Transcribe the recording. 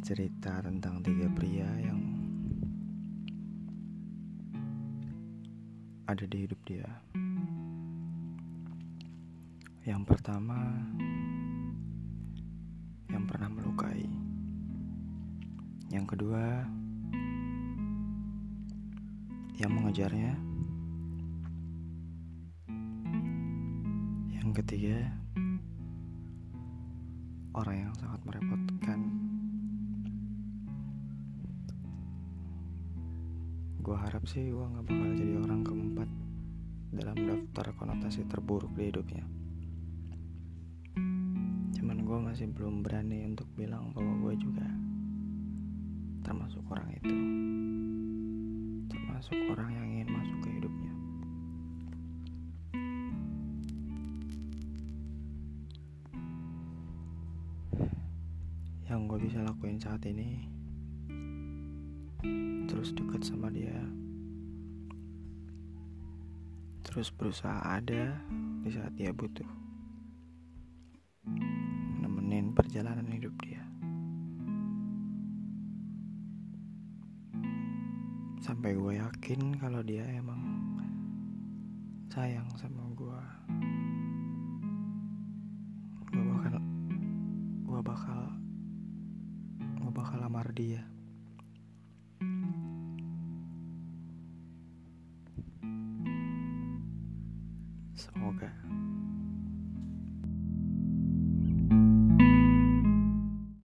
cerita tentang tiga pria yang ada di hidup dia. Yang pertama, yang pernah melukai. Yang kedua, yang mengejarnya. Yang ketiga, orang yang sangat merepotkan. Gue harap sih gue gak bakal jadi orang keempat dalam daftar konotasi terburuk di hidupnya. Cuman gue masih belum berani untuk bilang bahwa gue juga termasuk orang itu. Termasuk orang yang Yang gue bisa lakuin saat ini. Terus dekat sama dia. Terus berusaha ada di saat dia butuh. Nemenin perjalanan hidup dia. Sampai gue yakin kalau dia emang sayang sama gue dia. Semoga.